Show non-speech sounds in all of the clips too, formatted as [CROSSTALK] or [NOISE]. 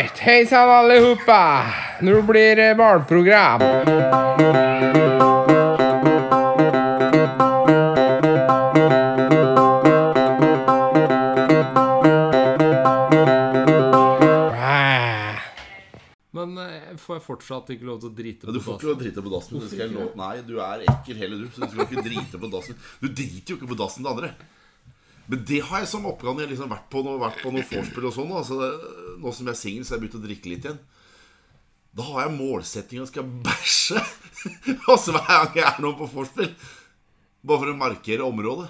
right, hejsan allihopa! Nå blir det barnprogram. Ah. Men eh, får jeg fortsatt ikke lov til å drite Ja, på du får ikke dassen? lov til å drite på dassen. Du skal jeg lov... Nei, du er ekkel hele du. Så du skal ikke drite på dassen. Du driter jo ikke på dassen til andre. Men det har jeg som oppgave når jeg liksom har vært på noe, vært på noe vorspiel og sånn. Altså, det- nå som jeg er singel, så har jeg begynt å drikke litt igjen. Da har jeg målsetting å skal bæsje. [LAUGHS] altså hver gang jeg er nå på vorspiel. Bare for å markere området.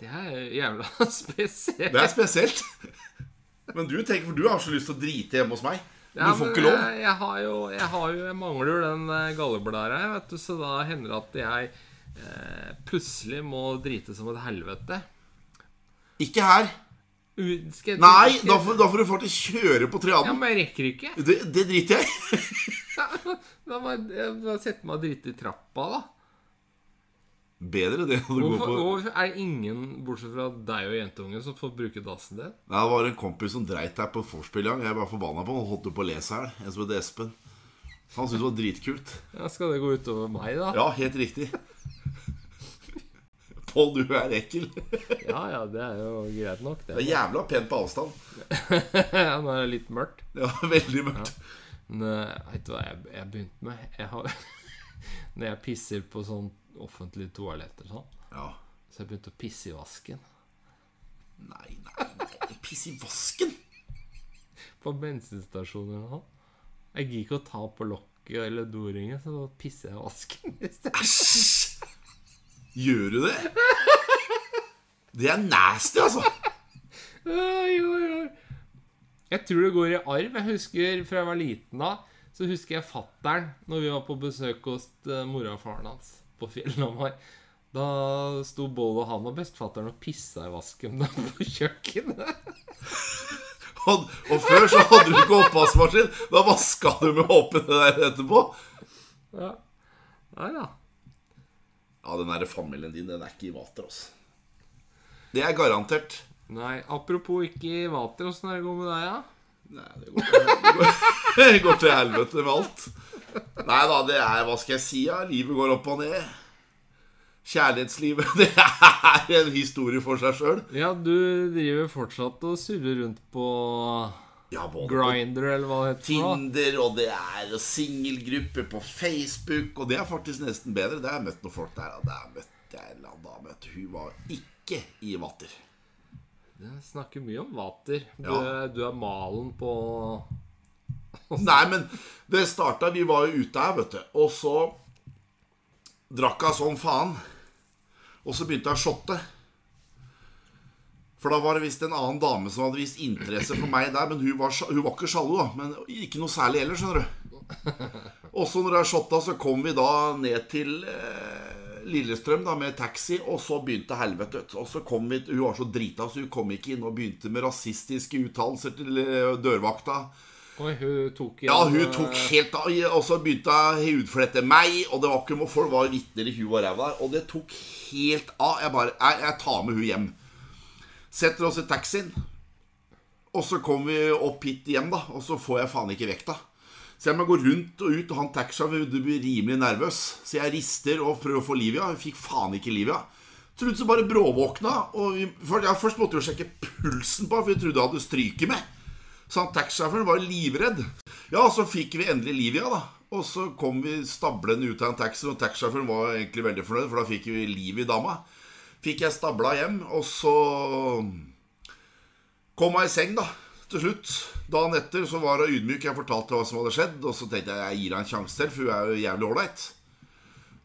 Det er jævla [LAUGHS] spesielt. Det er spesielt. Men du tenker, for du har så lyst til å drite hjemme hos meg. Ja, du får ikke lov. Jeg, jeg, har jo, jeg har jo Jeg mangler jo den eh, galleblæra, vet du, så da hender det at jeg eh, plutselig må drite som et helvete. Ikke her. Nei, da får, da får du faktisk kjøre på triaden. Ja, men jeg rekker ikke. Det, det driter jeg i. [LAUGHS] [LAUGHS] Da må jeg, sette meg og drite i trappa, da. Bedre det enn å gå på hvorfor er det ingen, bortsett fra deg og jentungen, som får bruke dassen din? Nei, Det var en kompis som dreit der på vorspiel en gang. Jeg var forbanna på han. Holdt på å le seg i hjel. En som het Espen. Han syntes det var dritkult. Ja, skal det gå utover meg, da? Ja, helt riktig. Pål, du er ekkel. [LAUGHS] Ja, ja, det er jo greit nok, Det er jævla pent på avstand. [LAUGHS] Ja, Nå er det litt mørkt. Ja, veldig mørkt. Men eh, vet du hva jeg, jeg begynte med? Jeg har, [LAUGHS] når jeg pisser på sånn offentlige toaletter sånn, Ja. så jeg begynte å pisse i vasken. Nei, nei, nei. Pisse i vasken. På bensinstasjoner og sånn. Jeg gidder ikke å ta på lokket eller doringen, så da pisser jeg i vasken. Æsj! Gjør du det? Det er nasty, altså. Oi, oi, oi. Jeg tror det går i arv. Jeg husker fra jeg var liten da Så husker jeg fattern når vi var på besøk hos eh, mora og faren hans på Fjellhamar. Da sto både han og bestefatteren og pissa i vasken [LAUGHS] på kjøkkenet. Og, og før så hadde du ikke oppvaskmaskin. Da vaska du med åpen der etterpå. Ja. Nei da. Ja, den der familien din, den er ikke i vater, altså. Det er garantert. Nei, apropos ikke i vater, åssen er det går med deg, da? Nei, det går, det går, [LAUGHS] det går til helvete med alt. Nei da, det er Hva skal jeg si? Ja? Livet går opp og ned. Kjærlighetslivet, [LAUGHS] det er en historie for seg sjøl. Ja, du driver fortsatt og surrer rundt på Ja, Grinder, eller hva det heter. Tinder, og det er singelgrupper på Facebook, og det er faktisk nesten bedre. Det har jeg møtt noen folk der, og der møtte jeg en dame. Hun var ikke i vater. Det snakker mye om vater. Du, Ja. du er malen på [LAUGHS] Nei, men det starta Vi var jo ute her, vet du. Og så drakk hun som faen. Og så begynte hun å shotte. For da var det visst en annen dame som hadde vist interesse for meg der. Men hun var, hun var ikke sjalu, da. Men ikke noe særlig ellers, skjønner du. [LAUGHS] Og så når er shotta, så kom vi da ned til eh, Lillestrøm da med taxi. Og så begynte helvete. Og så kom vi Hun var så drita, så hun kom ikke inn og begynte med rasistiske uttalelser til eh, dørvakta. Oi, hun tok Ja, hun tok eh, helt av, og så begynte hun å hudflette meg, og det var ikke folk var vitner i huet og ræva der, og det tok helt av. Jeg bare Jeg, jeg tar med hun hjem. Setter oss i taxien, og så kommer vi opp hit igjen, da, og så får jeg faen ikke vekta. Så jeg må gå rundt og ut, og han taxisjåføren blir rimelig nervøs. Så jeg rister og prøver å få liv i henne. Fikk faen ikke liv i henne. Så bare bråvåkna. Og vi, for, ja, først måtte jo sjekke pulsen på henne, for vi trodde hun hadde stryket med. Så han taxisjåføren var livredd. Ja, så fikk vi endelig liv i henne, da. Og så kom vi stablende ut av en taxi, og taxisjåføren var egentlig veldig fornøyd, for da fikk vi liv i dama. Fikk jeg stabla hjem, og så kom jeg i seng, da. Til slutt. Dagen etter så var hun ydmyk. Jeg fortalte hva som hadde skjedd, og så tenkte jeg jeg gir henne en sjanse til, for hun er jo jævlig ålreit.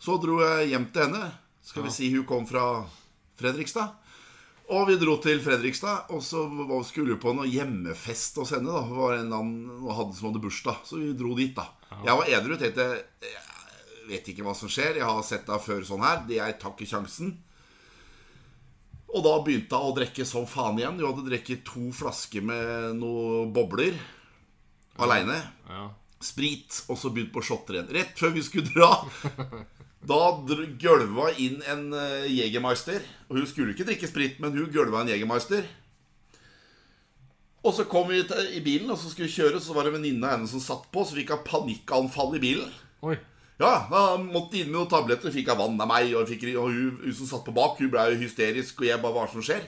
Så dro jeg hjem til henne. Skal vi si hun kom fra Fredrikstad. Og vi dro til Fredrikstad, og så skulle vi på noe hjemmefest hos henne. da Det var en annen hadde som hadde bursdag, så vi dro dit, da. Jeg var edru. Tenkte jeg vet ikke hva som skjer. Jeg har sett deg før sånn her. Det Jeg tar ikke sjansen. Og da begynte hun å drikke som faen igjen. Hun hadde drukket to flasker med noen bobler aleine. Ja. Sprit, og så begynt på shotter igjen. Rett før vi skulle dra. Da gølva inn en uh, Jegermeister. Og hun skulle ikke drikke sprit, men hun gølva en Jegermeister. Og så kom vi i bilen, og så skulle vi kjøre, så var det en venninne av henne som satt på, så fikk hun panikkanfall i bilen. Oi. Ja, da måtte inn med noen tabletter, fikk jeg vann av meg, og, fikk, og hun, hun som satt på bak, hun ble jo hysterisk, og jeg bare hva som skjer?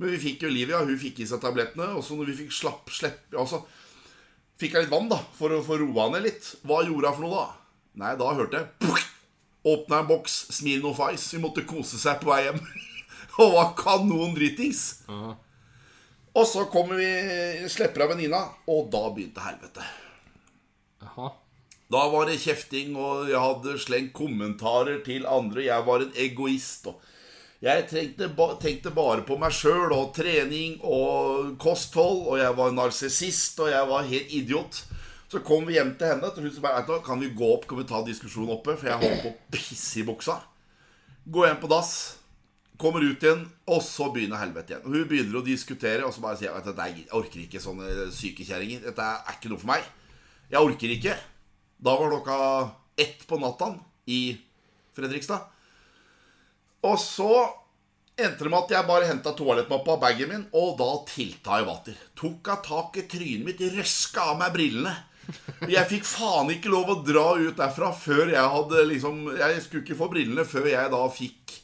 Men vi fikk jo Olivia, hun fikk i seg tablettene, og så når vi fikk slapp, slepp, altså, fikk jeg litt vann da, for å få roa ned litt. Hva gjorde hun for noe da? Nei, da hørte jeg, åpna en boks, smil noe fais. hun måtte kose seg på vei hjem. [LAUGHS] og var kanon dritings. Ja. Og så kommer vi, slipper av venninna, og da begynte helvete. Da var det kjefting, og jeg hadde slengt kommentarer til andre. Jeg var en egoist. Jeg tenkte, tenkte bare på meg sjøl og trening og kosthold. Og jeg var narsissist, og jeg var helt idiot. Så kom vi hjem til henne. og hun bare, «Vet du hva, Kan vi gå opp, kan vi ta diskusjonen oppe? For jeg holdt på å pisse i buksa. Gå hjem på dass. Kommer ut igjen, og så begynner helvete igjen. Hun begynner å diskutere, og så bare sier jeg at jeg orker ikke sånne syke kjerringer. Dette er ikke noe for meg. Jeg orker ikke. Da var klokka ett på natta i Fredrikstad. Og så endte det med at jeg bare henta toalettmappa og bagen min, og da tilta jeg vater. Tok av tak i trynet mitt, røska av meg brillene. Jeg fikk faen ikke lov å dra ut derfra før jeg hadde liksom Jeg skulle ikke få brillene før jeg da fikk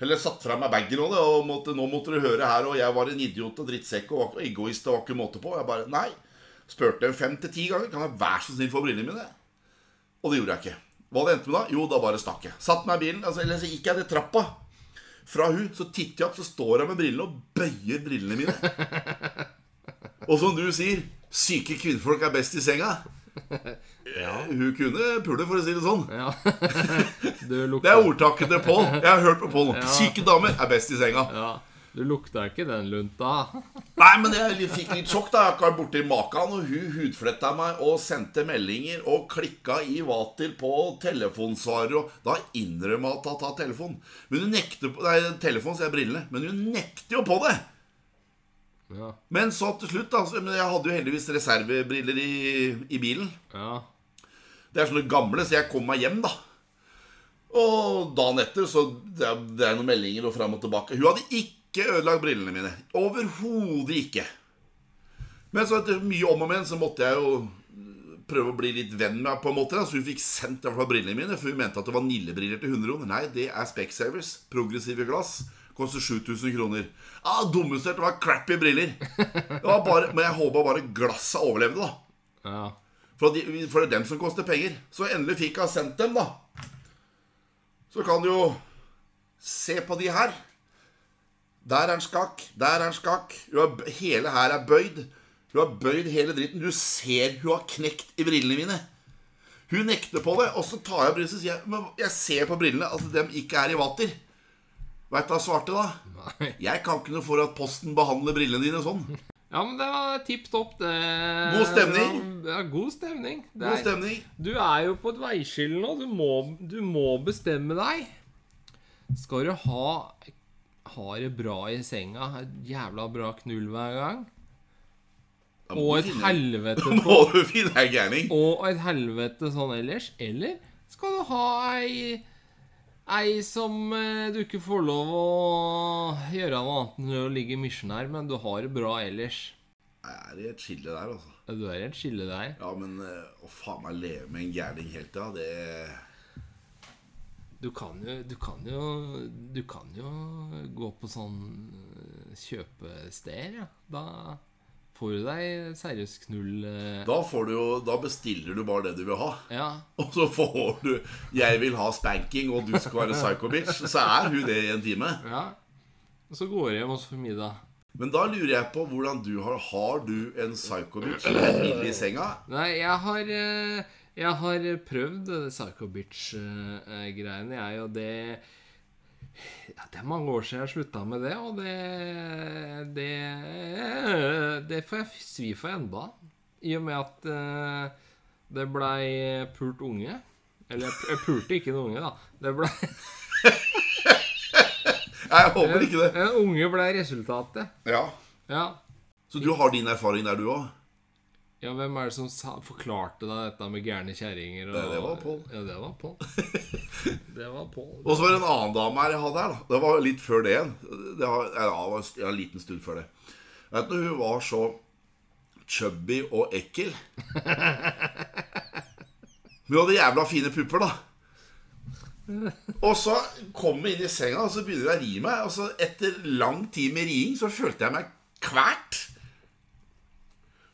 Eller satt fra meg bagen og det, og måtte, nå måtte du høre her, og jeg var en idiot og drittsekk og egoist og var ikke måte på. Jeg bare Nei. Spurte fem til ti ganger. Kan jeg være så snill få brillene mine? Og det gjorde jeg ikke. Hva det endte med da? Jo, da bare stakk jeg. Satt meg i bilen, altså, eller så gikk jeg til trappa. Fra hun, så titter jeg opp, så står jeg med brillene og bøyer brillene mine. [LAUGHS] Og som du sier, syke kvinnfolk er best i senga. Ja. Hun kunne pule, for å si det sånn. Ja. [LAUGHS] Det er ordtaket til Pål. Jeg har hørt på Pål. Syke damer er best i senga. Du lukta ikke den lunta. [LAUGHS] Nei, men jeg fikk litt sjokk da Jeg har vært borti makan, Og hun hudfletta meg og sendte meldinger Og klikka i vater på telefonsvarer Og da innrømmer hun at hun tar telefon Men hun nekter på Nei, telefon så jeg brillene Men hun nekter jo på det Ja. Men så til slutt da Men jeg hadde jo heldigvis reservebriller i, i bilen Ja. Det er sånne gamle, så jeg kom meg hjem da Og dagen etter så Det er, det er noen meldinger og frem og tilbake Hun hadde ikke ødelagt brillene mine Overhodet ikke Men så etter mye om og men Så måtte jeg jo prøve å bli litt venn med henne på en måte. Så hun fikk sendt i hvert brillene mine For hun mente at det var Nille-briller til 100 kroner Nei, det er Specsavers Progressive glass Koster 7000 kroner ah, Dummeste, det var crappy briller det var bare, Men jeg håpa bare glasset overlevde da Ja. for, de, for det er dem som koster penger. Så endelig fikk jeg sendt dem, da. Så kan du jo se på de her. Der er en skakk, der er en skakk. Har, hele her er bøyd. Hun har bøyd hele dritten. Du ser hun har knekt i brillene mine. Hun nekter på det, og så tar jeg brillene og sier Men jeg ser på brillene at de ikke er i vater. Veit du hva jeg svarte da? Nei. Jeg kan ikke noe for at Posten behandler brillene dine sånn. Ja, men det var tipp topp, det. God stemning. Ja, god stemning. Det God er- stemning. Du er jo på et veiskille nå. Du må, du må bestemme deg. Skal du ha ha det bra i senga, et jævla bra knull hver gang, og et helvete [LAUGHS] på må du finne ei gærning. Og et helvete sånn ellers? Eller skal du ha ei Ei som eh, du ikke får lov å gjøre noe annet enn å ligge i misjonær, men du har det bra ellers? Jeg er i et skille der, altså. Du er i et skille der. Ja, men eh, å faen meg leve med en gærning hele tida, det Du kan jo Du kan jo Du kan jo gå på sånn kjøpesteder, ja. Da får du deg seriøst knull. eh, Da får du jo Da bestiller du bare det du vil ha. Ja. Og så får du 'Jeg vil ha spanking, og du skal være psycho bitch'. Så er hun det i en time. ja. Og så går jeg hjem også for middag. Men da lurer jeg på hvordan du har Har du en psycho bitch som er billig i senga? Nei, jeg har eh, Jeg har prøvd Psycho Bitch-greiene, jeg, og det ja, Det er mange år siden jeg slutta med det, og det Det, det får jeg svi for enda. I og med at eh, det blei pult unge. Eller jeg, pulte ikke en unge, da. Det blei [LAUGHS] Jeg håper ikke det. En unge blei resultatet. Ja. Ja. Så du har din erfaring der, du òg? Ja, hvem er det som sa, forklarte deg dette med gærne kjerringer? Det- det var Pål. Ja, det var Pål. [LAUGHS] det var Pål. Og så var det en annen dame her jeg hadde her. da Det var litt før det igjen. Det var, ja, det var en liten stund før det. Vet du, Hun var så chubby og ekkel. Men [LAUGHS] hun hadde jævla fine pupper, da. Og så kom jeg inn i senga, og så begynner hun å ri meg. Og så etter lang tid med riing så følte jeg meg kvert.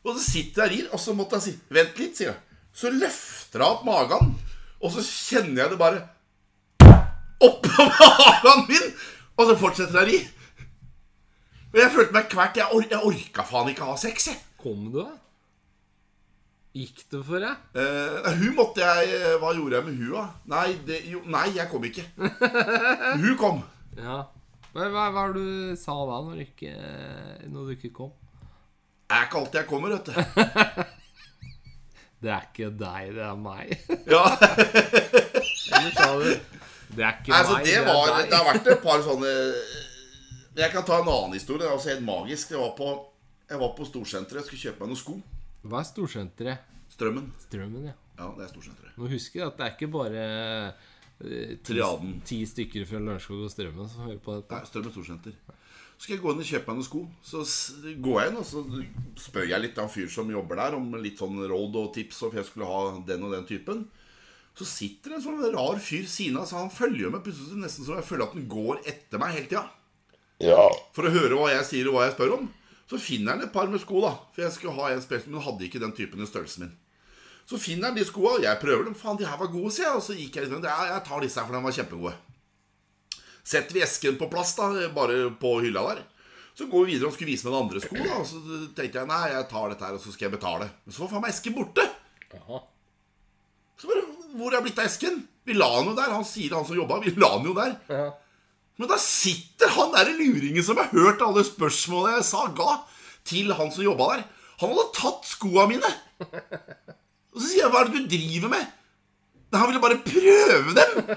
Og så sitter jeg der, og så måtte jeg si 'Vent litt', sier jeg. Så løfter jeg opp magen, og så kjenner jeg det bare oppå [LAUGHS] magen min! Og så fortsetter jeg å ri. Og jeg følte meg kvert. Jeg, or jeg orka faen ikke ha sex, jeg. Kom du, da? Gikk det for deg? Eh, hun måtte jeg eh, Hva gjorde jeg med hun, da? Nei, det, jo, nei, jeg kom ikke. [LAUGHS] Hun kom. Ja. Hva, hva, hva du sa da, når du ikke, når du ikke kom? Er ikke alltid jeg kommer, vet du. [LAUGHS] Det er ikke deg, det er meg. [LAUGHS] Ja, Eller sa du Det er ikke altså meg, det det var er Det har vært et par sånne Jeg kan ta en annen historie. Det er også helt magisk. Jeg var på, jeg var på Storsenteret. og skulle kjøpe meg noen sko. Hva er storsenteret? Strømmen. Strømmen, ja. Ja, det er Storsenteret. Må huske at det er ikke bare eh, ti, ti stykker fra Lørenskog og Strømmen som hører på dette. Nei, Strømmen Storsenter. Så skal jeg gå inn og kjøpe meg noen sko. Så går jeg inn og så spør jeg litt av en fyr som jobber der, om litt sånn råd og tips, og for jeg skulle ha den og den typen. Så sitter det en sånn rar fyr siden av, så han følger meg med plutselig nesten som jeg føler at han går etter meg hele tida. For å høre hva jeg sier og hva jeg spør om. Så finner han et par med sko, da. For jeg skulle ha en spesiell, men hadde ikke den typen i størrelsen min. Så finner han de skoa, og jeg prøver dem. Faen, de her var gode, sier jeg. Og så gikk jeg litt rundt. Ja, jeg tar disse her, for de var kjempegode. Setter vi esken på plass, da, bare på hylla der. Så går vi videre og skulle vise meg den andre sko, da. Og så tenkte jeg nei, jeg tar dette her, og så skal jeg betale. Men så var faen meg esken borte. Aha. Så bare, Hvor er blitt av esken? Vi la den jo der. Han sier han som jobba, vi la den jo der. Ja. Men da sitter han der luringen som har hørt alle spørsmålene jeg sa, ga til han som jobba der. Han hadde tatt skoa mine. Og så sier jeg, hva er det du driver med? Nei, han ville bare prøve dem.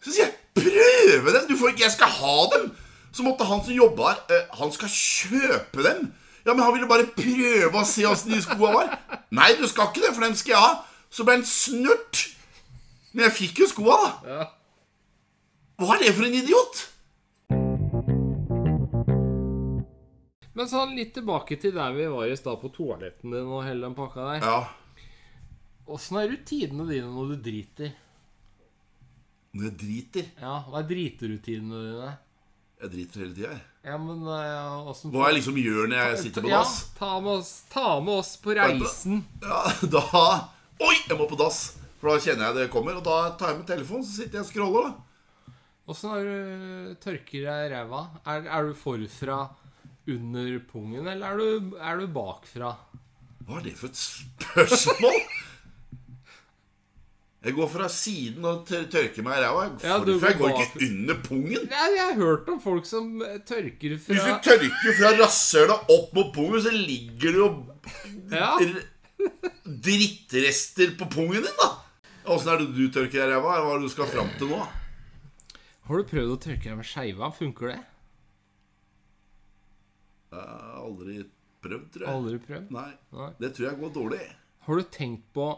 Så sier jeg, prøve dem? Du får ikke, jeg skal ha dem. Så måtte han som jobba her, eh, han skal kjøpe dem. Ja, men han ville bare prøve å se åssen de skoa var. Nei, du skal ikke det, for dem skal jeg ha. Så ble han snurt. Men jeg fikk jo skoa, da. Hva er det for en idiot? Men sånn litt tilbake til der vi var i stad, på toaletten din og hele den pakka der. Ja, Åssen er rutinene dine når du driter? Når jeg driter Ja, Hva er driterutinene dine? Jeg driter hele tida, jeg. Ja, men uh, Hva Hva jeg liksom gjør når jeg sitter på Ja, dass? ta med, oss, ta med oss på reisen. Ja, [LAUGHS] da Oi, jeg må på dass! For da kjenner jeg det kommer. Og da tar jeg med telefonen, så sitter jeg og scroller. Åssen er du tørker deg ræva? Er, er du forfra under pungen, eller er du, er du bakfra? Hva er det for et spørsmål? Jeg går fra siden og tørker meg i ræva. Ja, Jeg går bak. ikke under pungen. Nei, jeg har hørt om folk som tørker fra Hvis du tørker fra rasshølet opp mot pungen, så ligger det jo Ja, drittrester på pungen din, da. Åssen er det du tørker deg i ræva? Hva er det du skal fram til nå? Har du prøvd å tørke deg med skeiva? Funker det? Jeg har aldri prøvd, tror jeg. Aldri prøvd? Nei, Nei. det tror jeg går dårlig. Har du tenkt på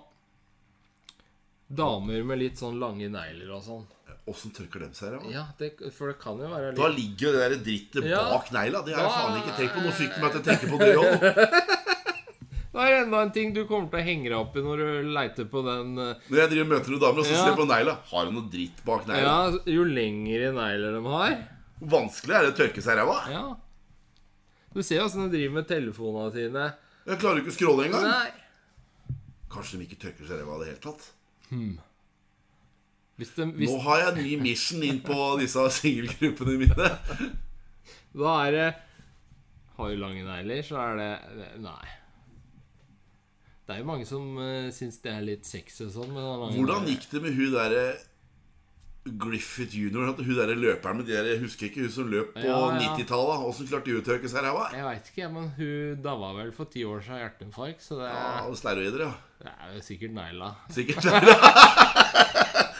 damer med litt sånn lange negler og sånn? Åssen tørker dem seg? Ja, det, for det kan jo være Da ligger jo det der drittet Ja. bak negla. Det har jeg faen ikke tenkt på. Nå fikk du meg til å tenke på [LAUGHS] det òg. Det er enda en ting du kommer til å henge deg opp i når du leiter på den eh, Når jeg driver og møter noen damer og så Ja. ser jeg på negla, har hun noe dritt bak negla? Ja, jo lengre negler de har. Hvor vanskelig er det å tørke seg i ræva? Ja. Du ser jo åssen de driver med telefonene sine. Jeg klarer ikke å skråle engang. Kanskje de ikke tørker seg i ræva i det hele tatt. Hvis de, hvis, Nå har jeg en ny mission inn på disse singelgruppene mine. Da er det Har du lange negler, så er det Nei. Det er jo mange som uh, syns det er litt sexy og sånn. Hvordan gikk det med hun derre Griffith jr., hun derre løperen med de der Jeg husker ikke hun som løp på Ja, ja. 90-tallet. Åssen klarte hun å tørke seg i ræva? Jeg veit ikke, men hun daua vel for ti år siden av hjerteinfarkt, så det, Ja, og steroider, ja. det er jo sikkert negla. Sikkert.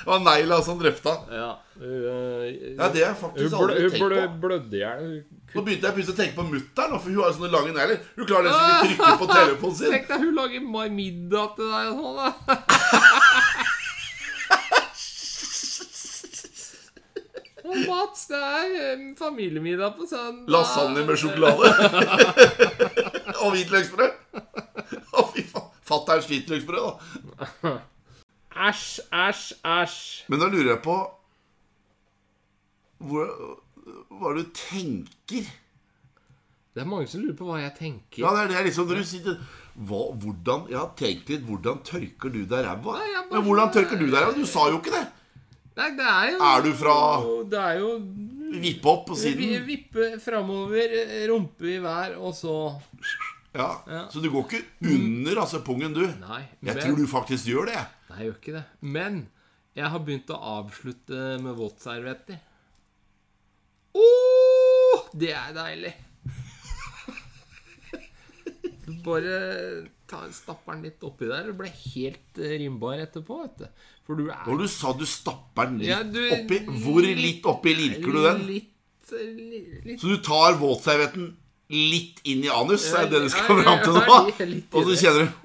Det var negla som drepte han. Ja, eh, Ja, det hun, faktisk aldri tenkt på. Hun blødde i hjel. Nå begynte jeg plutselig å tenke på mutter'n, for hun har jo sånne lange negler. Hun klarer nesten ikke å trykke på telefonen sin. [LAUGHS] Tenk deg hun lager middag til deg og sånn, Og Mats, det er eh, familiemiddag på søndag. Lasagne med sjokolade. [LAUGHS] og hvitløksbrød. Å, fy faen. Fatterns hvitløksbrød, da. Æsj, æsj, æsj. Men da lurer jeg på hvor, Hva du tenker? Det er mange som lurer på hva jeg tenker. Ja, det er det liksom når du sitter hva, hvordan, Jeg har tenkt litt Hvordan tørker du deg ræva? Ja, Men hvordan tørker du deg ræva? Du sa jo ikke det. Nei, det er jo Er du fra Det er jo Vippe opp på vi, siden? Vippe framover, rumpe i vær, og så Ja. Ja. Så du går ikke under altså pungen, du? Nei, Jeg men tror du faktisk gjør det. Nei, jeg gjør ikke det. Men jeg har begynt å avslutte med våtservietter. Åh, det er deilig. [LAUGHS] Bare tar, stapper den litt oppi der og ble helt eh, rimbar etterpå, vet du. For du er Når du sa du stapper den litt Ja, du- oppi Hvor litt oppi lirker du den? Litt, eh, litt Så du tar våtservietten litt inn i anus? Ja, er det det du skal fram til nå? litt- litt Og så kjenner du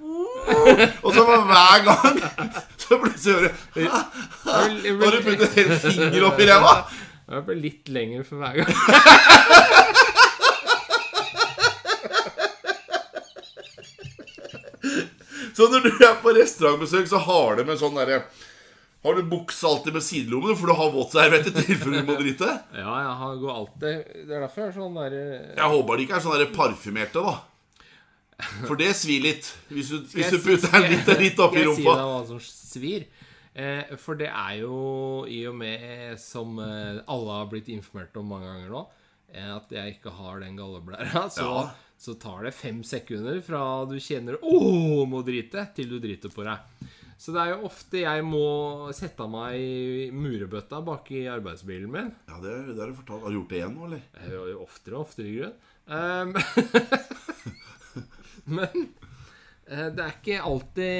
Og så for hver gang [LAUGHS] så plutselig hører du Har du puttet en finger oppi [LAUGHS] ræva? Jeg blir litt lenger for hver gang. [LAUGHS] Så når du er på restaurantbesøk, så har de en sånn derre Har du bukse alltid med sidelommene, for du har våtserviett i tilfelle du må drite? Ja, jeg har går alltid Det er derfor jeg er sånn derre Jeg håper de ikke er sånn parfymerte, da. For det svir litt. Hvis du, hvis du putter den litt, [LAUGHS] litt oppi Skal jeg si deg hva som svir? Eh, for det er jo i og med, som eh, alle har blitt informert om mange ganger nå, eh, at jeg ikke har den galleblæra, så, Ja. Så tar det fem sekunder fra du kjenner 'Å, må drite', til du driter på deg. Så det er jo ofte jeg må sette av meg i murebøtta bak i arbeidsbilen min. Ja, det, det har du fortalt. Har du gjort det igjen nå, eller? Jo oftere og oftere i grunnen. Um, [LAUGHS] men eh, det er ikke alltid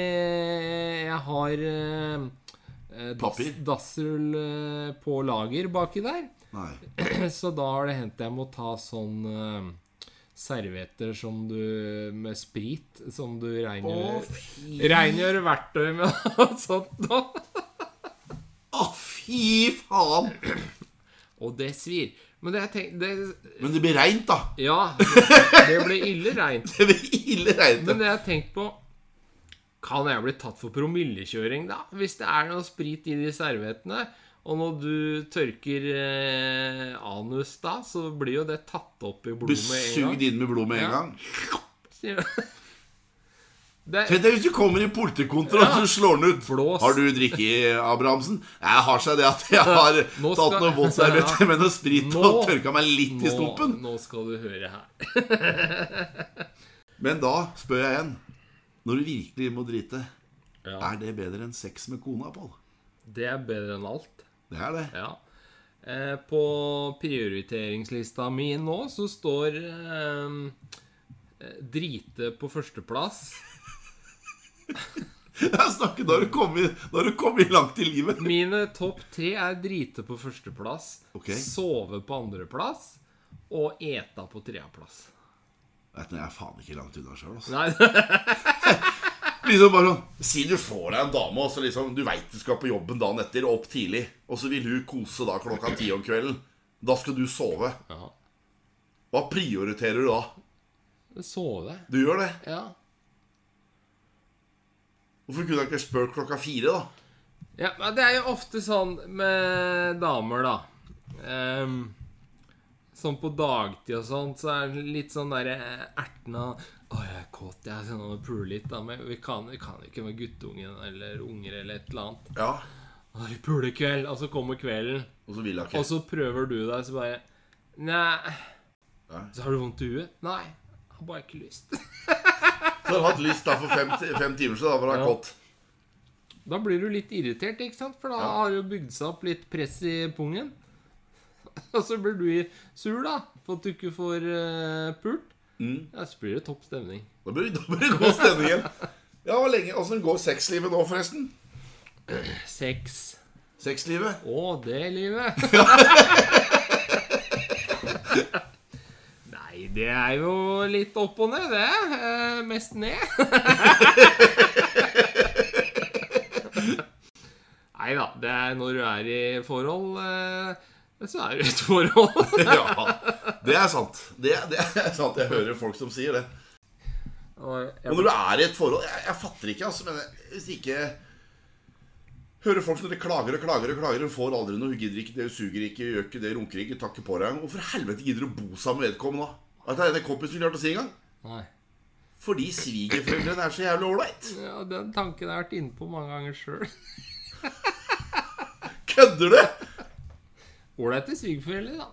jeg har eh, eh, dass, dassrull eh, på lager baki der. Nei. [CLEARS THROAT] Så da har det hendt jeg må ta sånn eh, servietter som du med sprit som du rengjør, verktøy med og [LAUGHS] sånt nå. Å, fy faen! Og det svir. Men det jeg tenk, det, Men det blir reint, da. Ja, det blir ille reint. [LAUGHS] Det blir ille reint. Men det jeg har tenkt på Kan jeg bli tatt for promillekjøring, da? Hvis det er noe sprit i de serviettene, og når du tørker eh, anus da, så blir jo det tatt opp i blodet med en sugd Besugd inn med blod med en gang. Sier du? [LAUGHS] Det, Tenk deg hvis du kommer i politikontroll og så slår den ut. Blås. Har du drikke, Abrahamsen? Jeg har seg det at jeg har Nå tatt skal- noen våtservietter [LAUGHS] med noe sprit Nå- og tørka meg litt i nå, stumpen. nå skal du høre her. [LAUGHS] Men da spør jeg igjen. Når du virkelig må drite, Ja, er det bedre enn sex med kona, Pål? det er bedre enn alt. Det er det. Ja. Eh, på prioriteringslista mi nå så står eh, eh, drite på førsteplass. [LAUGHS] Jeg snakker, da har du kommet, da har du kommet langt i livet. Mine topp tre er drite på førsteplass, okay. sove på andreplass og eta på tredjeplass. Vet du, Jeg er faen ikke langt unna sjøl. Altså. [LAUGHS] Liksom bare sånn Si du får deg en dame, og så liksom Du veit du skal på jobben dagen etter, og opp tidlig, og så vil hun kose da klokka ti om kvelden. Da skal du sove. ja. Hva prioriterer du da? Sove. Du gjør det. Ja. Hvorfor kunne jeg ikke spurt klokka fire, da? ja. Men det er jo ofte sånn med damer, da. Um, sånn på dagtid og sånt, så er det litt sånn derre ertende Å, jeg er kåt, jeg skal nå pule litt, da. Men vi kan, vi kan ikke med guttungen eller unger eller et eller annet. Ja. Og vi puler kveld, og så kommer kvelden. Og så vil jeg Og så prøver du deg, så bare Nei. Nei. Så har du vondt i huet? Nei. Jeg har bare ikke lyst. [LAUGHS] Så har du hatt lyst da for fem, fem timer siden, da var det Ja. kått. Da blir du litt irritert, ikke sant? For da Ja. har det jo bygd seg opp litt press i pungen. [LAUGHS] Og så blir du sur, da, for at du ikke får uh, pult. Mm. Ja, så blir det topp stemning. Da blir da blir det god stemning igjen. Ja, hvor lenge, Åssen går sexlivet nå, forresten? Sex. Sexlivet? Å, det livet. [LAUGHS] Nei, det er jo litt opp og ned, det. Eh, mest ned. Nei da. Det er når du er i forhold, eh, så er du i et forhold. Ja, det er sant. Det, det er sant. Jeg hører folk som sier det. Og når du er i et forhold Jeg, jeg fatter ikke, altså, men hvis ikke Hører folk som klager og klager og klager Hun får aldri noe, hun gidder ikke det, hun suger ikke, gjør ikke det, runker ikke, takker på deg Hvorfor helvete gidder du å bo sammen med vedkommende da? Vet det er en kompis som klarte å si en gang. Fordi svigerforeldrene er så jævlig ålreit Ja, den tanken har jeg vært inne på mange ganger sjøl. Kødder du? Ålreite svigerforeldre, da.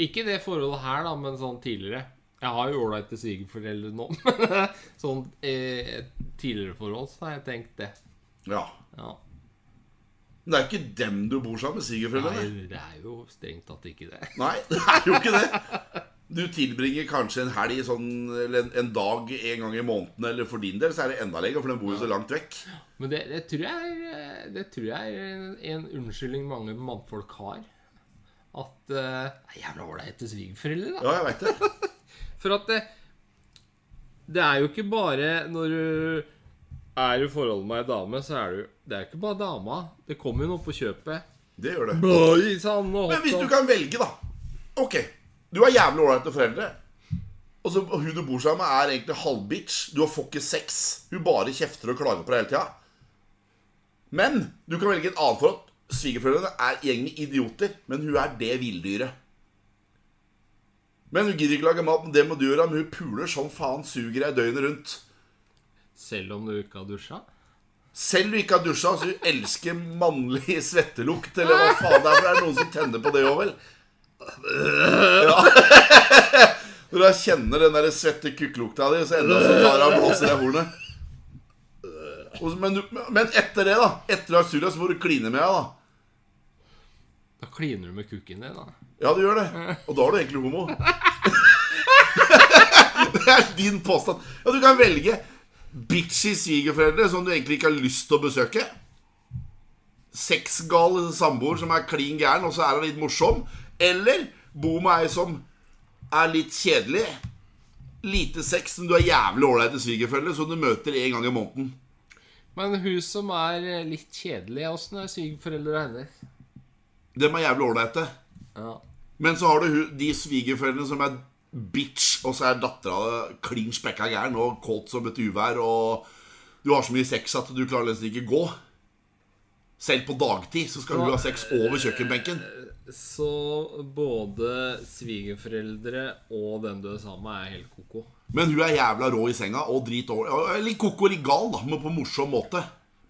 Ikke det forholdet her, da, men sånn tidligere. Jeg har jo ålreite svigerforeldre nå, [LAUGHS] men sånn eh, tidligere forhold, så har jeg tenkt det. Ja Ja. Men det er jo ikke dem du bor sammen med, svigerforeldrene Nei, det er jo strengt tatt ikke det. Nei, [LAUGHS] det er jo ikke det Du tilbringer kanskje en helg sånn, Eller en, en dag en gang i måneden Eller for din del så er det enda lenger For den bor jo så langt vekk Men det, det tror jeg er, det tror jeg er en, en unnskyldning mange mannfolk har. At eh, det er jævla ålreite svigerforeldre, da. Ja, jeg vet det [LAUGHS] For at det, det er jo ikke bare når du er i forhold med ei dame, så er du Det er ikke bare dama. Det kommer jo noe på kjøpet. Det gjør det Bløy, sånn, Men hvis du kan velge, da. Ok, du er jævlig ålreite foreldre. Og så og hun du bor sammen med, er egentlig halvbitch. Du har får ikke sex. Hun bare kjefter og klager på deg hele tida. Men du kan velge et annet forhold. Svigerforeldrene er egentlig idioter, men hun er det villdyret. Men hun gidder ikke lage mat, men det må du gjøre. Men hun puler som faen, suger deg døgnet rundt. Selv om du ikke har dusja? Selv om du ikke har dusja, så hun elsker mannlig svettelukt, eller hva faen det er. For det er noen som tenner på det òg, vel. Ja. Når jeg kjenner den der svette kukkelukta di, så enda så tar jeg og blåser i hornet. Men, men etter det, da Etter du surra, så må du kline med henne, da. Da kliner du med kukken din, da. Ja, du gjør det. Og da er du egentlig homo. [LAUGHS] Det er din påstand. Ja, du kan velge bitchy svigerforeldre som du egentlig ikke har lyst til å besøke. Sexgal samboer som er klin gæren, og så er han litt morsom. Eller bo med ei som er litt kjedelig. Lite sex, men du er jævlig ålreit svigerforeldre som du møter en gang i måneden. Men hun som er eh, litt kjedelig, åssen er svigerforeldre hennes? Dem er jævlig ålreite. Ja. Men så har du de svigerforeldrene som er bitch, og så er dattera klin spekka gæren og kåt som et uvær, og du har så mye sex at du klarer nesten ikke gå. Selv på dagtid så skal hun ha sex over kjøkkenbenken. Så både svigerforeldre og den du er sammen med, er helt ko-ko. Men hun er jævla rå i senga og drit over. Eller koko, litt gal, da, men på morsom måte.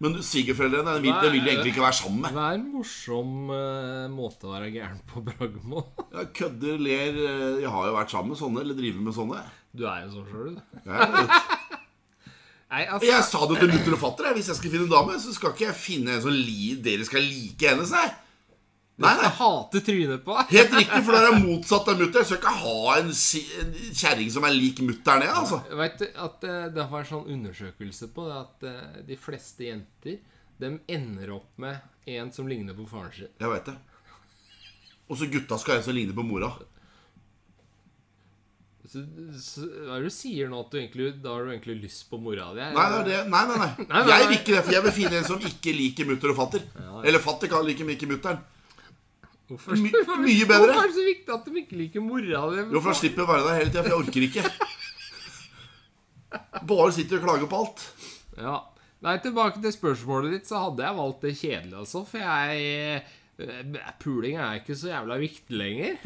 Men svigerforeldrene vil, vil du egentlig ikke være sammen med. Hva er en morsom uh, måte å være gæren på, Bragmo? ja, kødder, ler eh, Jeg har jo vært sammen med sånne, eller driver med sånne. Du er jo sånn sjøl, du. [LAUGHS] Nei, altså jeg sa det til mutter og fatter. Hvis jeg skal finne en dame, så skal ikke jeg finne en som dere skal like hennes. Nei, nei. nei. Jeg hater trynet på deg. [LAUGHS] Helt riktig, for det er motsatt av mutter. Jeg skal ikke ha en, en kjerring som er lik mutter'n, jeg, altså. Vet du at eh, Det har en sånn undersøkelse på det at eh, de fleste jenter De ender opp med en som ligner på faren sin. Jeg vet det. Og så gutta skal ha en som ligner på mora. Så, så, hva er det du sier nå? At du egentlig, da har du egentlig lyst på mora di? Nei. Nei, nei, [LAUGHS] nei. Jeg vil ikke det, for jeg vil finne en som ikke liker mutter og fatter. Eller fatter kan like mye mutteren. mutter'n. Hvorfor, My- mye bedre. Hvorfor er det så viktig at de ikke liker mora di? Jo, for jeg slipper å være der hele tida, for jeg orker ikke. [LAUGHS] Bare sitter og klager på alt. Ja. Nei, tilbake til spørsmålet ditt, så hadde jeg valgt det kjedelige, altså. For jeg eh, Puling er ikke så jævla viktig lenger.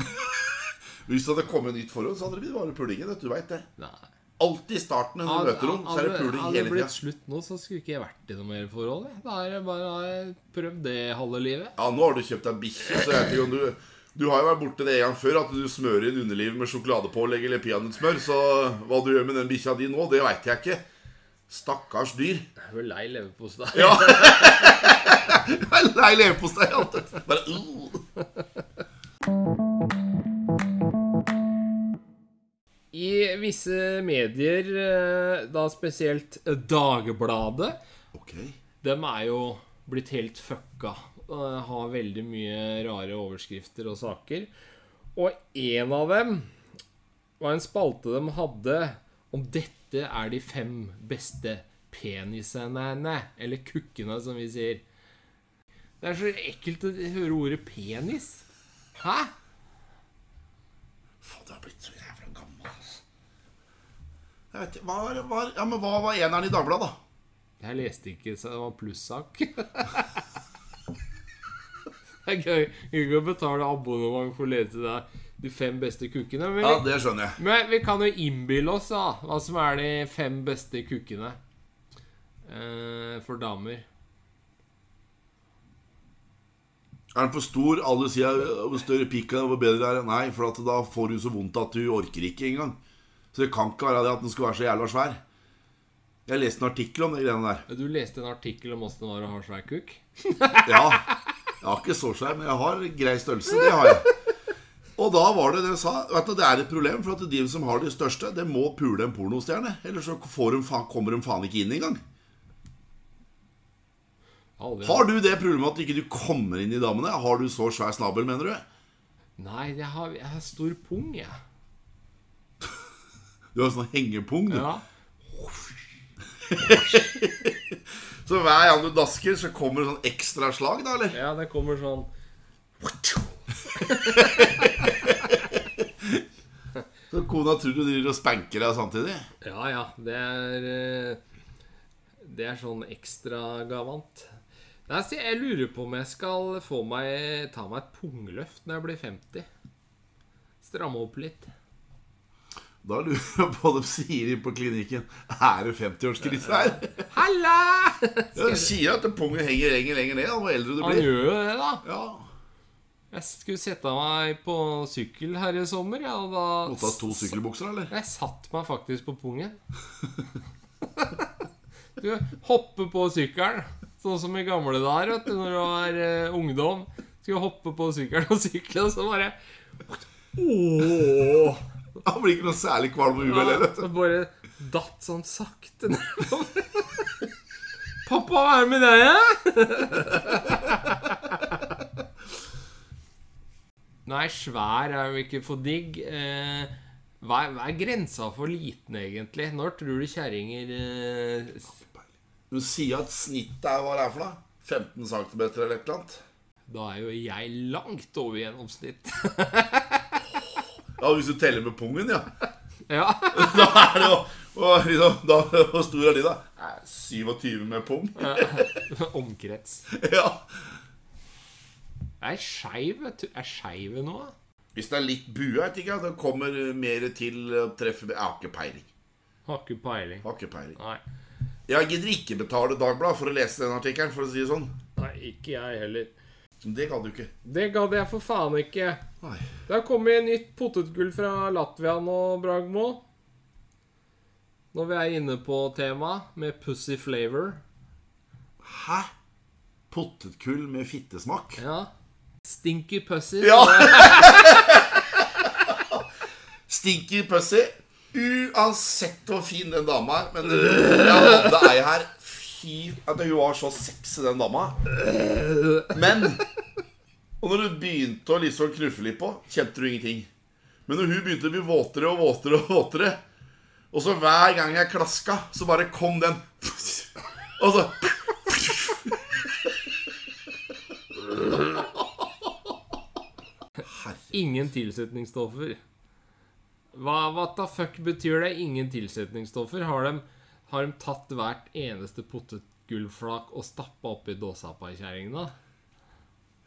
[LAUGHS] Hvis det hadde kommet nytt forhold, så hadde det blitt bare pulingen. Du vet det. Nei. Alltid i starten når du møter noen, så er det puling hadde det blitt slutt nå, så skulle ikke jeg vært i noe mer forhold. Da har jeg bare prøvd det halve livet. Ja, nå har du kjøpt deg bikkje, så jeg vet ikke om du Du har jo vært borte det en gang før, at du smører inn underlivet med sjokoladepålegg eller peanøttsmør. Så hva du gjør med den bikkja di nå, det veit jeg ikke. Stakkars dyr. Jeg er vel lei leverpostei. Ja. [LAUGHS] Lei leverpostei. Bare uh. I visse medier, eh, da spesielt Dagbladet, okay. De er jo blitt helt fucka. og Har veldig mye rare overskrifter og saker. Og en av dem var en spalte de hadde om dette er de fem beste penisene, eller kukkene, som vi sier. Det er så ekkelt å høre ordet penis. Hæ? Faen, det har blitt så. Jeg vet, ikke, hva, var- ja, men hva var eneren i Dagbladet, da? Jeg leste ikke, så det var plussak. [LAUGHS] det er gøy. Ikke å betale abonnement for å lese det, de fem beste kukkene. Ja, det skjønner jeg. men vi kan jo innbille oss da hva som er de fem beste kukkene eh, for damer. Er den for stor? Alle sier «Ja, hvor større pikk er hvor bedre er det. Nei, for da får du så vondt at du orker ikke engang. Så det kan ikke være det at den skulle være så jævla svær. Jeg leste en artikkel om de greiene der. Du leste en artikkel om åssen det var å ha svær kukk? [LAUGHS] Ja, jeg har ikke så svær, men jeg har grei størrelse. Det har jeg. Og da var det det jeg sa. Vet du, Det er et problem, for at de som har de største, det må pule en pornostjerne. Ellers så får de faen, kommer de faen ikke inn engang. Aldri. Har du det problemet at ikke du kommer inn i damene? Har du så svær snabel, mener du? Nei, jeg har, jeg har stor pung, jeg. Du har sånn hengepung, du. Ja. [LAUGHS] Så hver gang du dasker, så kommer det sånn ekstra slag, da, eller? ja, det kommer sånn [LAUGHS] Så kona tror du driver og spanker deg samtidig? Ja, ja. Det er eh, Det er sånn ekstragavant. Nei, så Jeg lurer på om jeg skal få meg ta meg et pungløft når jeg blir 50. Stramme opp litt. Da lurer jeg på hva de sier inn på klinikken. Er det 50-årskrise her? Halla! Ja, De sier at pungen henger lenger lenger ned jo eldre du blir. Han gjør jo det, da. Ja, Jeg skulle sette meg på sykkel her i sommer, ja, og da Måtte ha to sykkelbukser, eller? Jeg satt meg faktisk på pungen. [LAUGHS] Du hopper på sykkelen, sånn som i gamle dager, vet du, når du var uh, ungdom. Skulle hoppe på sykkelen og sykle, og så bare Åh! Han blir ikke noe særlig kvalm og uvel heller. Ja, bare datt sånn sakte ned. Pappa, hva er det med deg, ja? Nei, svær er jo ikke for digg. Eh, hva, er, hva er grensa for liten, egentlig? Når tror du kjerringer eh, Du sier at snittet er hva det er for noe? 15 cm eller et eller annet? Da er jo jeg langt over gjennomsnitt. [LAUGHS] Ja, hvis du teller med pungen, ja. ja. [LAUGHS] Da er det jo og liksom, da, Hvor stor er de, da? Nei, 27 med pung. [LAUGHS] Omkrets. Ja. Jeg er skeiv. Er skeiv nå? Hvis det er litt bue, jeg vet ikke, det kommer mer til å treffe Jeg har ikke peiling. Har ikke peiling. Har ikke peiling. Nei. Jeg gidder ikke betale Dagbladet for å lese den artikkelen, for å si det sånn. Nei, ikke jeg heller. Det gadd du ikke. Det gadd jeg for faen ikke. Nei. Det har kommet nytt potetgull fra Latvia nå, Bragmo. Når vi er inne på temaet med pussy flavor. Hæ? Potetgull med fittesmak? Ja. Stinky pussy. Ja! [LAUGHS] Stinky pussy. Uansett hvor fin den dama er. Men det er ei her Fy at Hun var så sexy, den dama. Men Og når du begynte å liksom knuffe litt på, kjente du ingenting. Men når hun begynte å bli våtere og våtere og våtere Og så hver gang jeg klaska, så bare kom den Og så Ingen tilsetningsstoffer. Hva what the fuck betyr det? Ingen tilsetningsstoffer? Har de, har de tatt hvert eneste potetgullflak og stappa oppi dåsapakjerringene?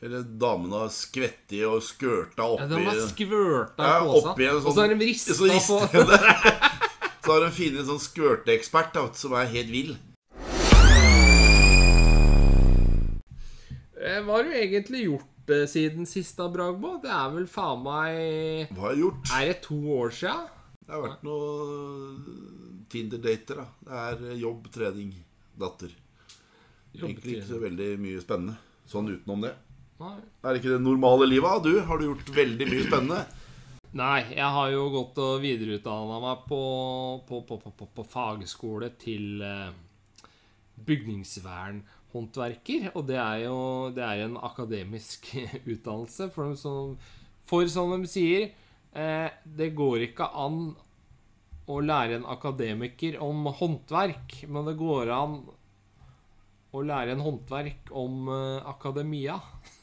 Eller damene har skvettet og skørta Ja, de har skvørta Ja, oppi en og så har de rista så på. [LAUGHS] Så har de funnet en sånn skvørteekspert som er helt vill. Eh, Hva har du egentlig gjort eh, siden sist, da, Bragbo? Det er vel faen meg Hva har jeg gjort? Er det to år sia? Det har vært noe Tinder-dater, da. Det er eh, jobb, trening, datter. Egentlig ikke så veldig mye spennende. Sånn utenom det. Nei. Er det ikke det normale livet? Du, har du gjort veldig mye spennende? Nei, jeg har jo gått og videreutdanna meg på, på, på, på, på, på fagskole til eh, bygningsvernhåndverker. Og det er jo det er en akademisk [LAUGHS] utdannelse. For, som, for som de sier, eh, det går ikke an å lære en akademiker om håndverk, men det går an å lære en håndverk om eh, akademia. [LAUGHS]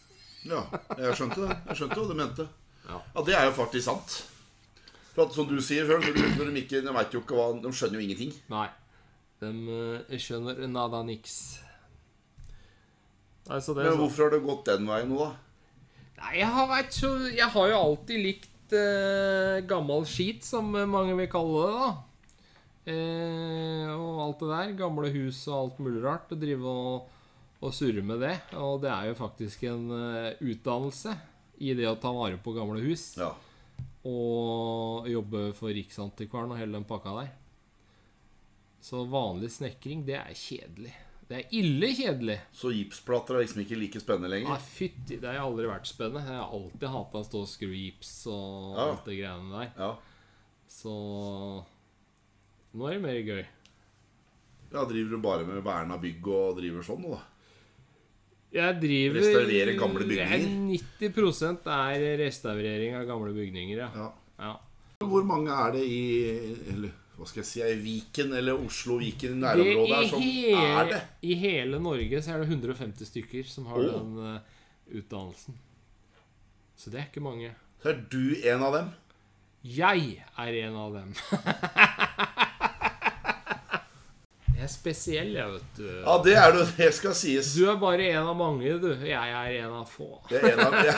Ja, jeg skjønte det. Jeg skjønte hva du mente. Ja. Ja, det er jo faktisk sant. For at, som du sier før når, når de ikke De jo ikke hva De skjønner jo ingenting. Nei. De eh, skjønner nada niks. Nei, det er Men sånn. hvorfor har det gått den veien nå, da? Nei, jeg har, vært så, jeg har jo alltid likt eh, gammel skit, som mange vil kalle det, da. Eh, og alt det der. Gamle hus og alt mulig rart. Å drive og, og surre med det. Og det er jo faktisk en eh, utdannelse i det å ta vare på gamle hus. Ja. Og jobbe for Riksantikvaren og hele den pakka der. Så vanlig snekring, det er kjedelig. Det er ille kjedelig. Så gipsplater er liksom ikke like spennende lenger? Nei, fytti, det har aldri vært spennende. Jeg har alltid hata å stå og skru gips og Ja. alt det greiene der. Ja. Så nå er det mer gøy. ja, driver du bare med verna bygg og driver sånn nå, da? Jeg driver Restaurere gamle bygninger? Jeg- 90% er restaurering av gamle bygninger, ja. Ja. ja. Hvor mange er det i Eller hva skal jeg si i Viken eller Oslo-Viken nærområdet her som er det? I hele Norge så er det 150 stykker som har oh. den uh, utdannelsen. Så det er ikke mange. Så er du en av dem? Jeg er en av dem. jeg er spesiell, jeg, vet du. Ja, det er du. Det skal sies. Du er bare en av mange, du. Jeg er en av få. Jeg er en av, jeg,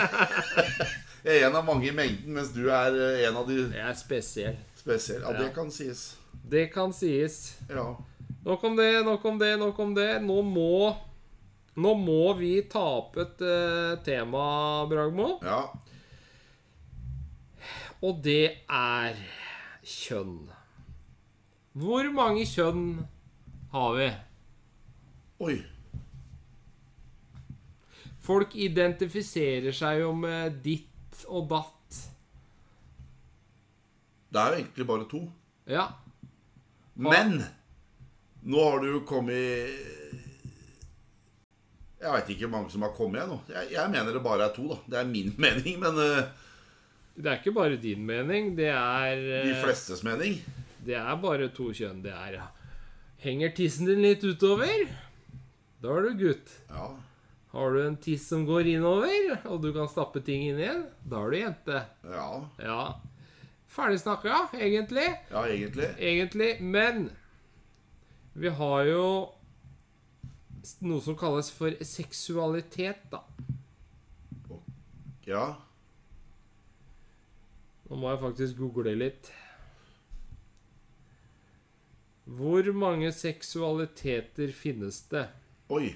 [LAUGHS] jeg er en av mange i mengden, mens du er eh, en av de Jeg er spesiell. Spesielle. Ja, det kan sies. Det kan sies. Ja. Nok om det, nok om det, nok om det. Nå må Nå må vi ta opp et uh, tema, Bragmo. ja. Og det er kjønn. Hvor mange kjønn har vi? Oi. Folk identifiserer seg jo med ditt og datt. Det er jo egentlig bare to. Ja. Men nå har du kommet Jeg veit ikke hvor mange som har kommet ennå. Jeg, jeg mener det bare er to, da. Det er min [LAUGHS] mening, men eh, Det er ikke bare din mening. Det er de eh, flestes mening. Det er bare to kjønn. Det er Henger tissen din litt utover? Da er du gutt. Ja. Har du en tiss som går innover, og du kan stappe ting inn igjen, da er du jente. Ja, Ja. Ferdig snakka, egentlig. ja egentlig. Egentlig. Men vi har jo noe som kalles for seksualitet, da. Ja. Nå må jeg faktisk google litt. Hvor mange seksualiteter finnes det? Oi.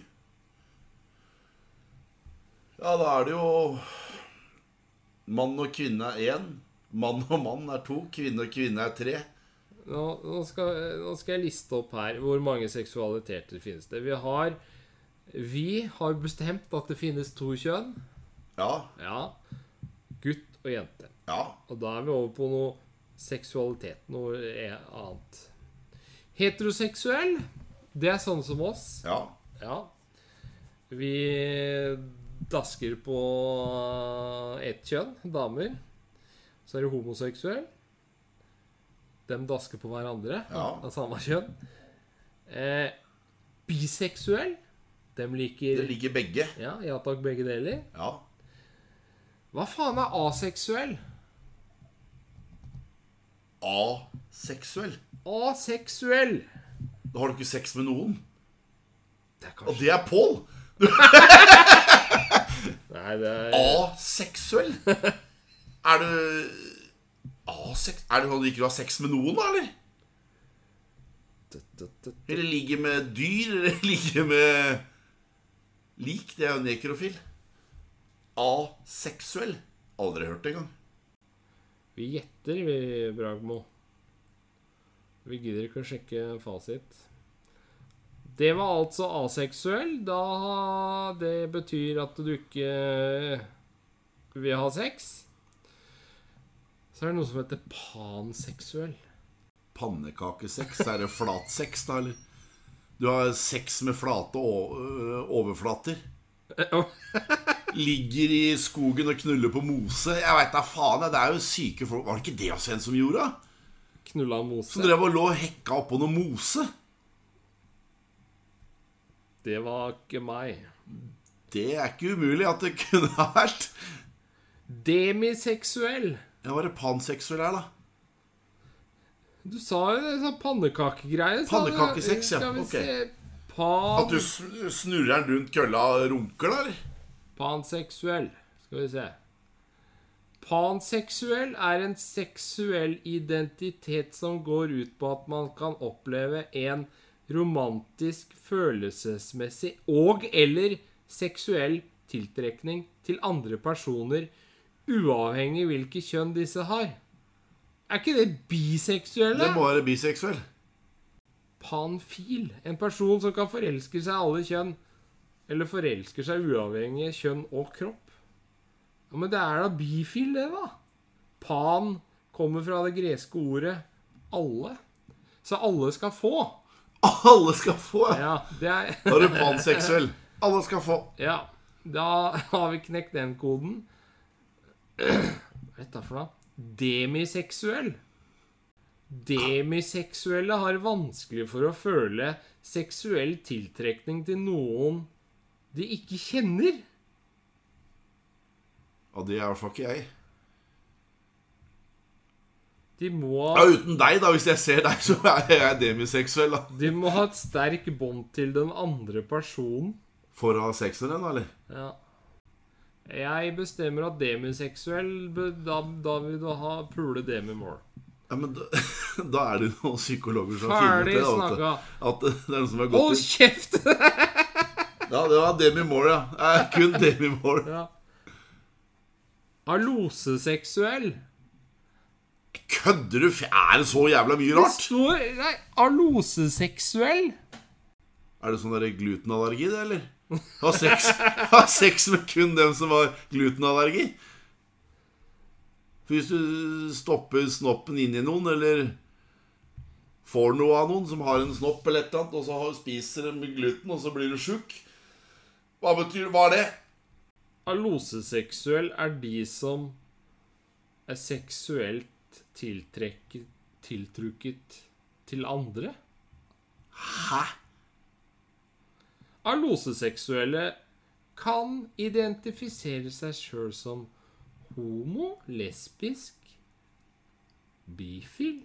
Ja, da er det jo Mann og kvinne er én. Mann og mann er to. Kvinne og kvinne er tre. Nå, nå, skal, nå skal jeg liste opp her hvor mange seksualiteter finnes det. Vi har Vi har bestemt at det finnes to kjønn. Ja. Ja. Gutt og jente. Ja. Og da er vi over på noe seksualitet. Noe annet. Heteroseksuell, det er sånne som oss. Ja. Ja. Vi dasker på ett kjønn, damer. Så er det homoseksuell. Dem dasker på hverandre Ja. av samme kjønn. Eh, biseksuell. Dem liker Det ligger begge. Ja, ja takk, begge deler. Ja. Hva faen er aseksuell? Aseksuell. Aseksuell. Da har du ikke sex med noen. Det er Og det er Pål. [LAUGHS] Nei, det er Aseksuell. [LAUGHS] Er du. Er det sånn at du ikke har ha sex med noen, da, eller? Eller ligge med dyr, eller [LAUGHS] ligge med lik. Det er jo nekrofil. Aseksuell. Aldri hørt det engang. Vi gjetter, vi, Bragmo. Vi gidder ikke å sjekke fasit. Det var altså aseksuell. Da Det betyr at du ikke vil ha sex. Så er det noe som heter panseksuell. Pannekakesex. Er det flatsex, da, eller? Du har sex med flate overflater. [LAUGHS] Ligger i skogen og knuller på mose. Jeg veit da faen. Det er jo syke folk. Var det ikke det også en som gjorde? Knulla mose? Som drev og lå og hekka oppå noe mose? Det var ikke meg. Det er ikke umulig at det kunne ha vært. Demiseksuell. Ja, var panseksuell her, da? Du sa jo det sånn pannekakegreie. Pannekakesex, ja. Ok. se At du snurrer den rundt kølla og runker, da, eller? Panseksuell. Skal vi se. Panseksuell er en seksuell identitet som går ut på at man kan oppleve en romantisk, følelsesmessig og eller seksuell tiltrekning til andre personer, uavhengig hvilket kjønn disse har. Er ikke det biseksuelle? Det må være biseksuell. Panfil. En person som kan forelske seg i alle kjønn. Eller forelsker seg uavhengig av kjønn og kropp. Ja, Men det er da bifil, det, da. Pan kommer fra det greske ordet alle. Så alle skal få. Alle skal få, ja. Ja, det er Da er du panseksuell. Alle skal få. Ja, da har vi knekt den koden. Hva er dette for noe? Demiseksuell. Demiseksuelle har vanskelig for å føle seksuell tiltrekning til noen de ikke kjenner. Ja, det er i hvert fall ikke jeg. De må, Ja, uten deg, da. Hvis jeg ser deg, så er jeg demiseksuell. da de må ha et sterk bånd til den andre personen. For å ha sex med den, eller? Ja. Jeg bestemmer at demiseksuell Da, da vil du ha pule demi-more. Ja, men da, [LAUGHS] da er det noen psykologer som har funnet det. At, at det er noen som har Hold gått ut. kjeft! [LAUGHS] Ja, det var Demi Moore, ja. Eh, kun Demi Moore. Ja. Aloseseksuell. Kødder du? Er det så jævla mye Det rart? står Nei, aloseseksuell. Er det sånn der glutenallergi, det, eller? Ha sex, ha sex med kun dem som har glutenallergi? For hvis du stopper snoppen inni noen, eller får noe av noen som har en snopp eller et eller annet, og så spiser de gluten, og så blir du sjuk Hva betyr Hva er det? Aloseseksuell er de som er seksuelt tiltrukket til andre. Hæ? Aloseseksuelle kan identifisere seg sjøl som homo, lesbisk, bifil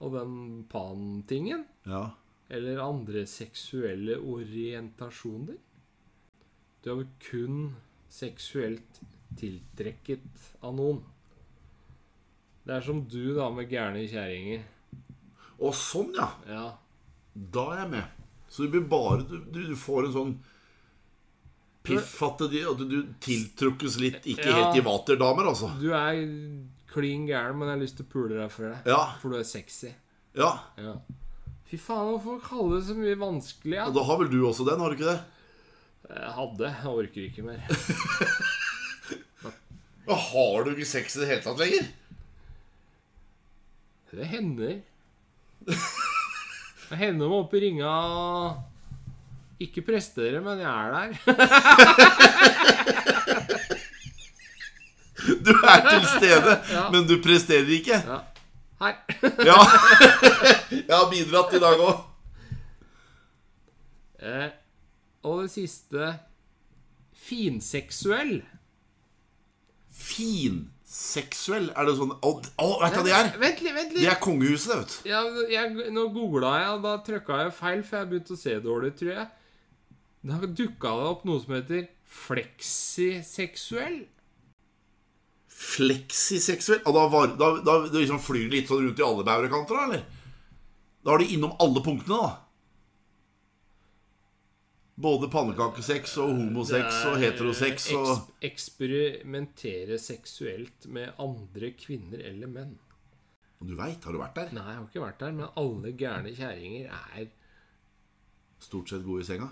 og den pan-tingen. Ja. Eller andre seksuelle orientasjoner. Du er vel kun seksuelt tiltrekket av noen. Det er som du, da, med gærne kjerringer. Å, sånn, ja. Ja. Da er jeg med. Så du blir bare Du, du, får en sånn piff at, de, at du tiltrukkes litt Ikke Ja. helt i vaterdamer, altså. Du er klin gæren, men jeg har lyst til å pule deg for deg. Ja. For du er sexy. Ja. Ja. Fy faen, hvorfor kalle det så mye vanskelig? Ja? Og da har vel du også den, har du ikke det? Jeg hadde. Jeg orker ikke mer. [LAUGHS] Men har du ikke sex i det hele tatt lenger? Det hender. [LAUGHS] Det hender meg opp i ringa Ikke prestere, men jeg er der. [LAUGHS] Du er til stede, [LAUGHS] Ja. men du presterer ikke. Ja. Her. [LAUGHS] Ja. Jeg har bidratt i dag òg. Eh, og det siste finseksuell. Finseksuell? Er det sånn Å, å, vet du hva det er? Vent litt, vent Det litt. er kongehuset, det, vet du. Ja, jeg, nå googla jeg, og da trykka jeg feil, for jeg begynte å se dårlig, tror jeg. Da dukka det opp noe som heter fleksiseksuell. Fleksiseksuell? Og da, var, da, da, da liksom flyr det litt sånn rundt i alle baurekanter, da, eller? Da er du innom alle punktene, da. Både pannekakesex og homosex og heterosex og Eks eksperimentere seksuelt med andre kvinner eller menn. Og Du veit, har du vært der? Nei, jeg har ikke vært der, men alle gærne kjerringer er Stort sett gode i senga?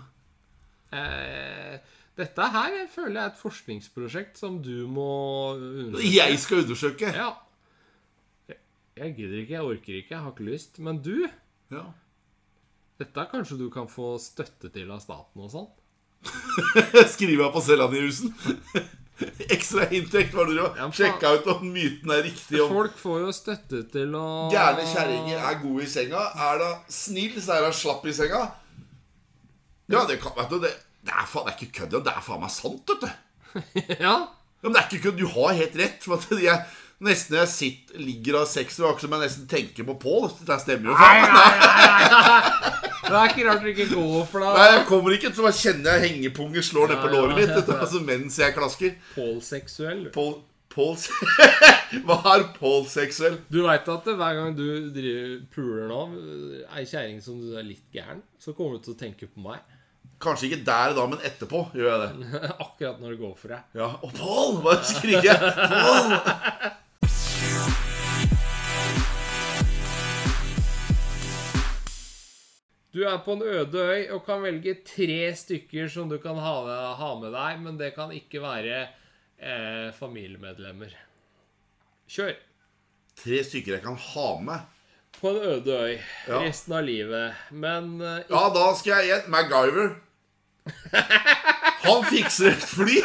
eh, Dette her jeg føler jeg er et forskningsprosjekt som du må undersøke. Jeg skal undersøke! Ja. Jeg gidder ikke, jeg orker ikke, jeg har ikke lyst. Men du, Ja. Dette kanskje du kan få støtte til av staten og sånn? [LAUGHS] Skriver jeg på selvangivelsen. [LAUGHS] Ekstra inntekt var det du Ja, sjekka ut om myten er riktig. Om Folk får jo støtte til å gærne kjerringer er gode i senga. Er da snill, så er hun slapp i senga. Ja, det kan Vet du, det, det er faen det er ikke kødd. Det er faen meg sant, vet du. [LAUGHS] Ja. Men det er ikke kødd. Du har helt rett. For jeg, Nesten jeg sitter, ligger av sex, det ikke som jeg nesten tenker på Pål. Det stemmer jo. Faen. nei. Det er ikke rart du ikke går for Nei, jeg kommer ikke til å kjenne jeg hengepunger slår ned på låret mitt du, altså, mens jeg klasker. Pålseksuell. Pål Pål [LAUGHS] Hva er pålseksuell? Du veit at hver gang du driver, puler nå, ei kjerring som du er litt gæren, så kommer du til å tenke på meg. Kanskje ikke der da, men etterpå gjør jeg det. [LAUGHS] Akkurat når det går for deg. Ja, Og Pål! Bare skriker jeg. Pål! Du er på en øde øy og kan velge tre stykker som du kan ha, ha med deg, men det kan ikke være eh, familiemedlemmer. Kjør! Tre stykker jeg kan ha med. På en øde øy Ja. resten av livet. Men eh, Ja, da skal jeg igjen. MacGyver. Han fikser et fly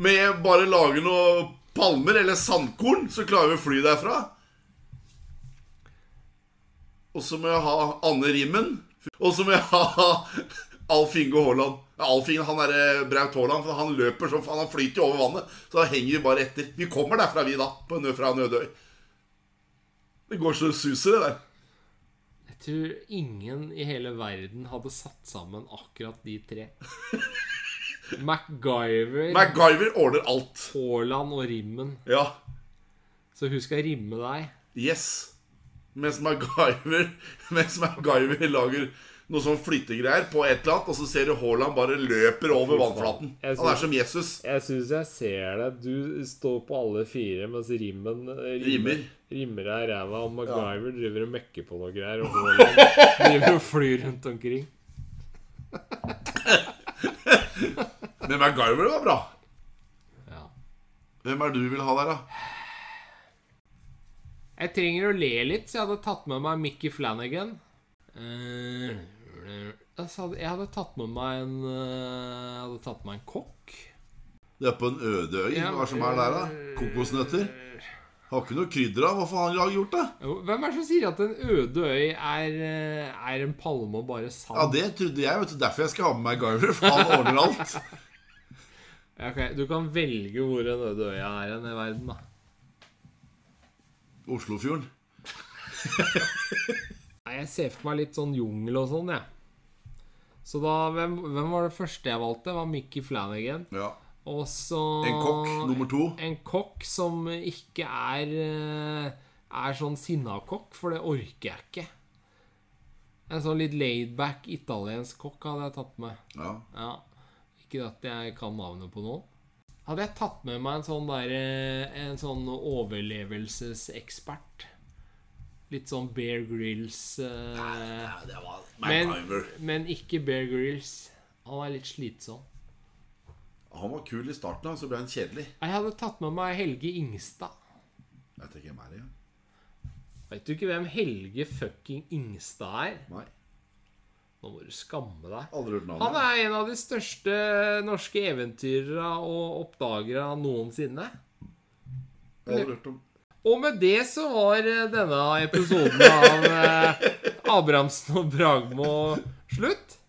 med bare lage noe palmer eller sandkorn, så klarer vi å fly derfra. Og så må jeg ha Anne Rimmen. Og så må jeg ha [LAUGHS] Alf Inge Haaland. Alf Inge, han er Braut Haaland, han løper som faen. Han flyter jo over vannet. Så da henger vi bare etter. Vi kommer derfra, vi, da. På en, fra Nødøy. Det går så suser, det der. jeg tror ingen i hele verden hadde satt sammen akkurat de tre. [LAUGHS] MacGyver, MacGyver ordner alt. Haaland og Rimmen. Ja. Så hun skal rimme deg. Yes. Mens MacGyver, [LAUGHS] mens MacGyver lager noe sånn flyttegreier på et eller annet, og så ser du Haaland bare løper over vannflaten. Han er som Jesus. Jeg syns jeg ser det. Du står på alle fire mens Rimmen eh, Rimmer. rimmer i ræva, og MacGyver driver og mekker på noe greier, og Haaland [LAUGHS] driver og flyr rundt omkring. [LAUGHS] Men MacGyver var bra. Ja. Hvem er du vil ha der, da? Jeg trenger å le litt, så jeg hadde tatt med meg Mickey Flanagan. Eh, jeg hadde tatt med meg en eh, Jeg hadde tatt med meg en kokk. Det er på en øde øy. Hva er som er der, da? Kokosnøtter? Har ikke noe krydder av. Hva faen har han gjort, da? Hvem er det som sier at en øde øy er, eh, er en palme og bare sand? Ja, Det trodde jeg. vet du Derfor jeg skal ha med meg Garver, For han ordner alt. [LAUGHS] Ok, Du kan velge hvor en øde øy er i verden, da. Oslofjorden. [LAUGHS] Nei, Jeg ser for meg litt sånn jungel og sånn, jeg. Så da, hvem, hvem var det første jeg valgte? Det var Mickey Flanagan. Ja. Og så En kokk nummer to. En kokk som ikke er eh, Er sånn sinnakokk, for det orker jeg ikke. En sånn litt laidback italiensk kokk hadde jeg tatt med. ja. Ja. Ikke at jeg kan navnet på noen. Hadde jeg tatt med meg en sånn der eh, En sånn overlevelsesekspert. Litt sånn Bear Grills eh, nei, det var men, MacGyver. men ikke Bear Grills. Han er litt slitsom. Han var kul i starten, da, så ble han kjedelig. Jeg hadde tatt med meg Helge Ingstad. Jeg ikke hvem er det igjen. Vet du ikke hvem Helge fucking Ingstad er? Nei. Nå må du skamme deg. Han er en av de største norske eventyrere og oppdagere noensinne. Aldri hørt om Og med det så var eh, denne episoden av eh, Abrahamsen og Bragmo slutt.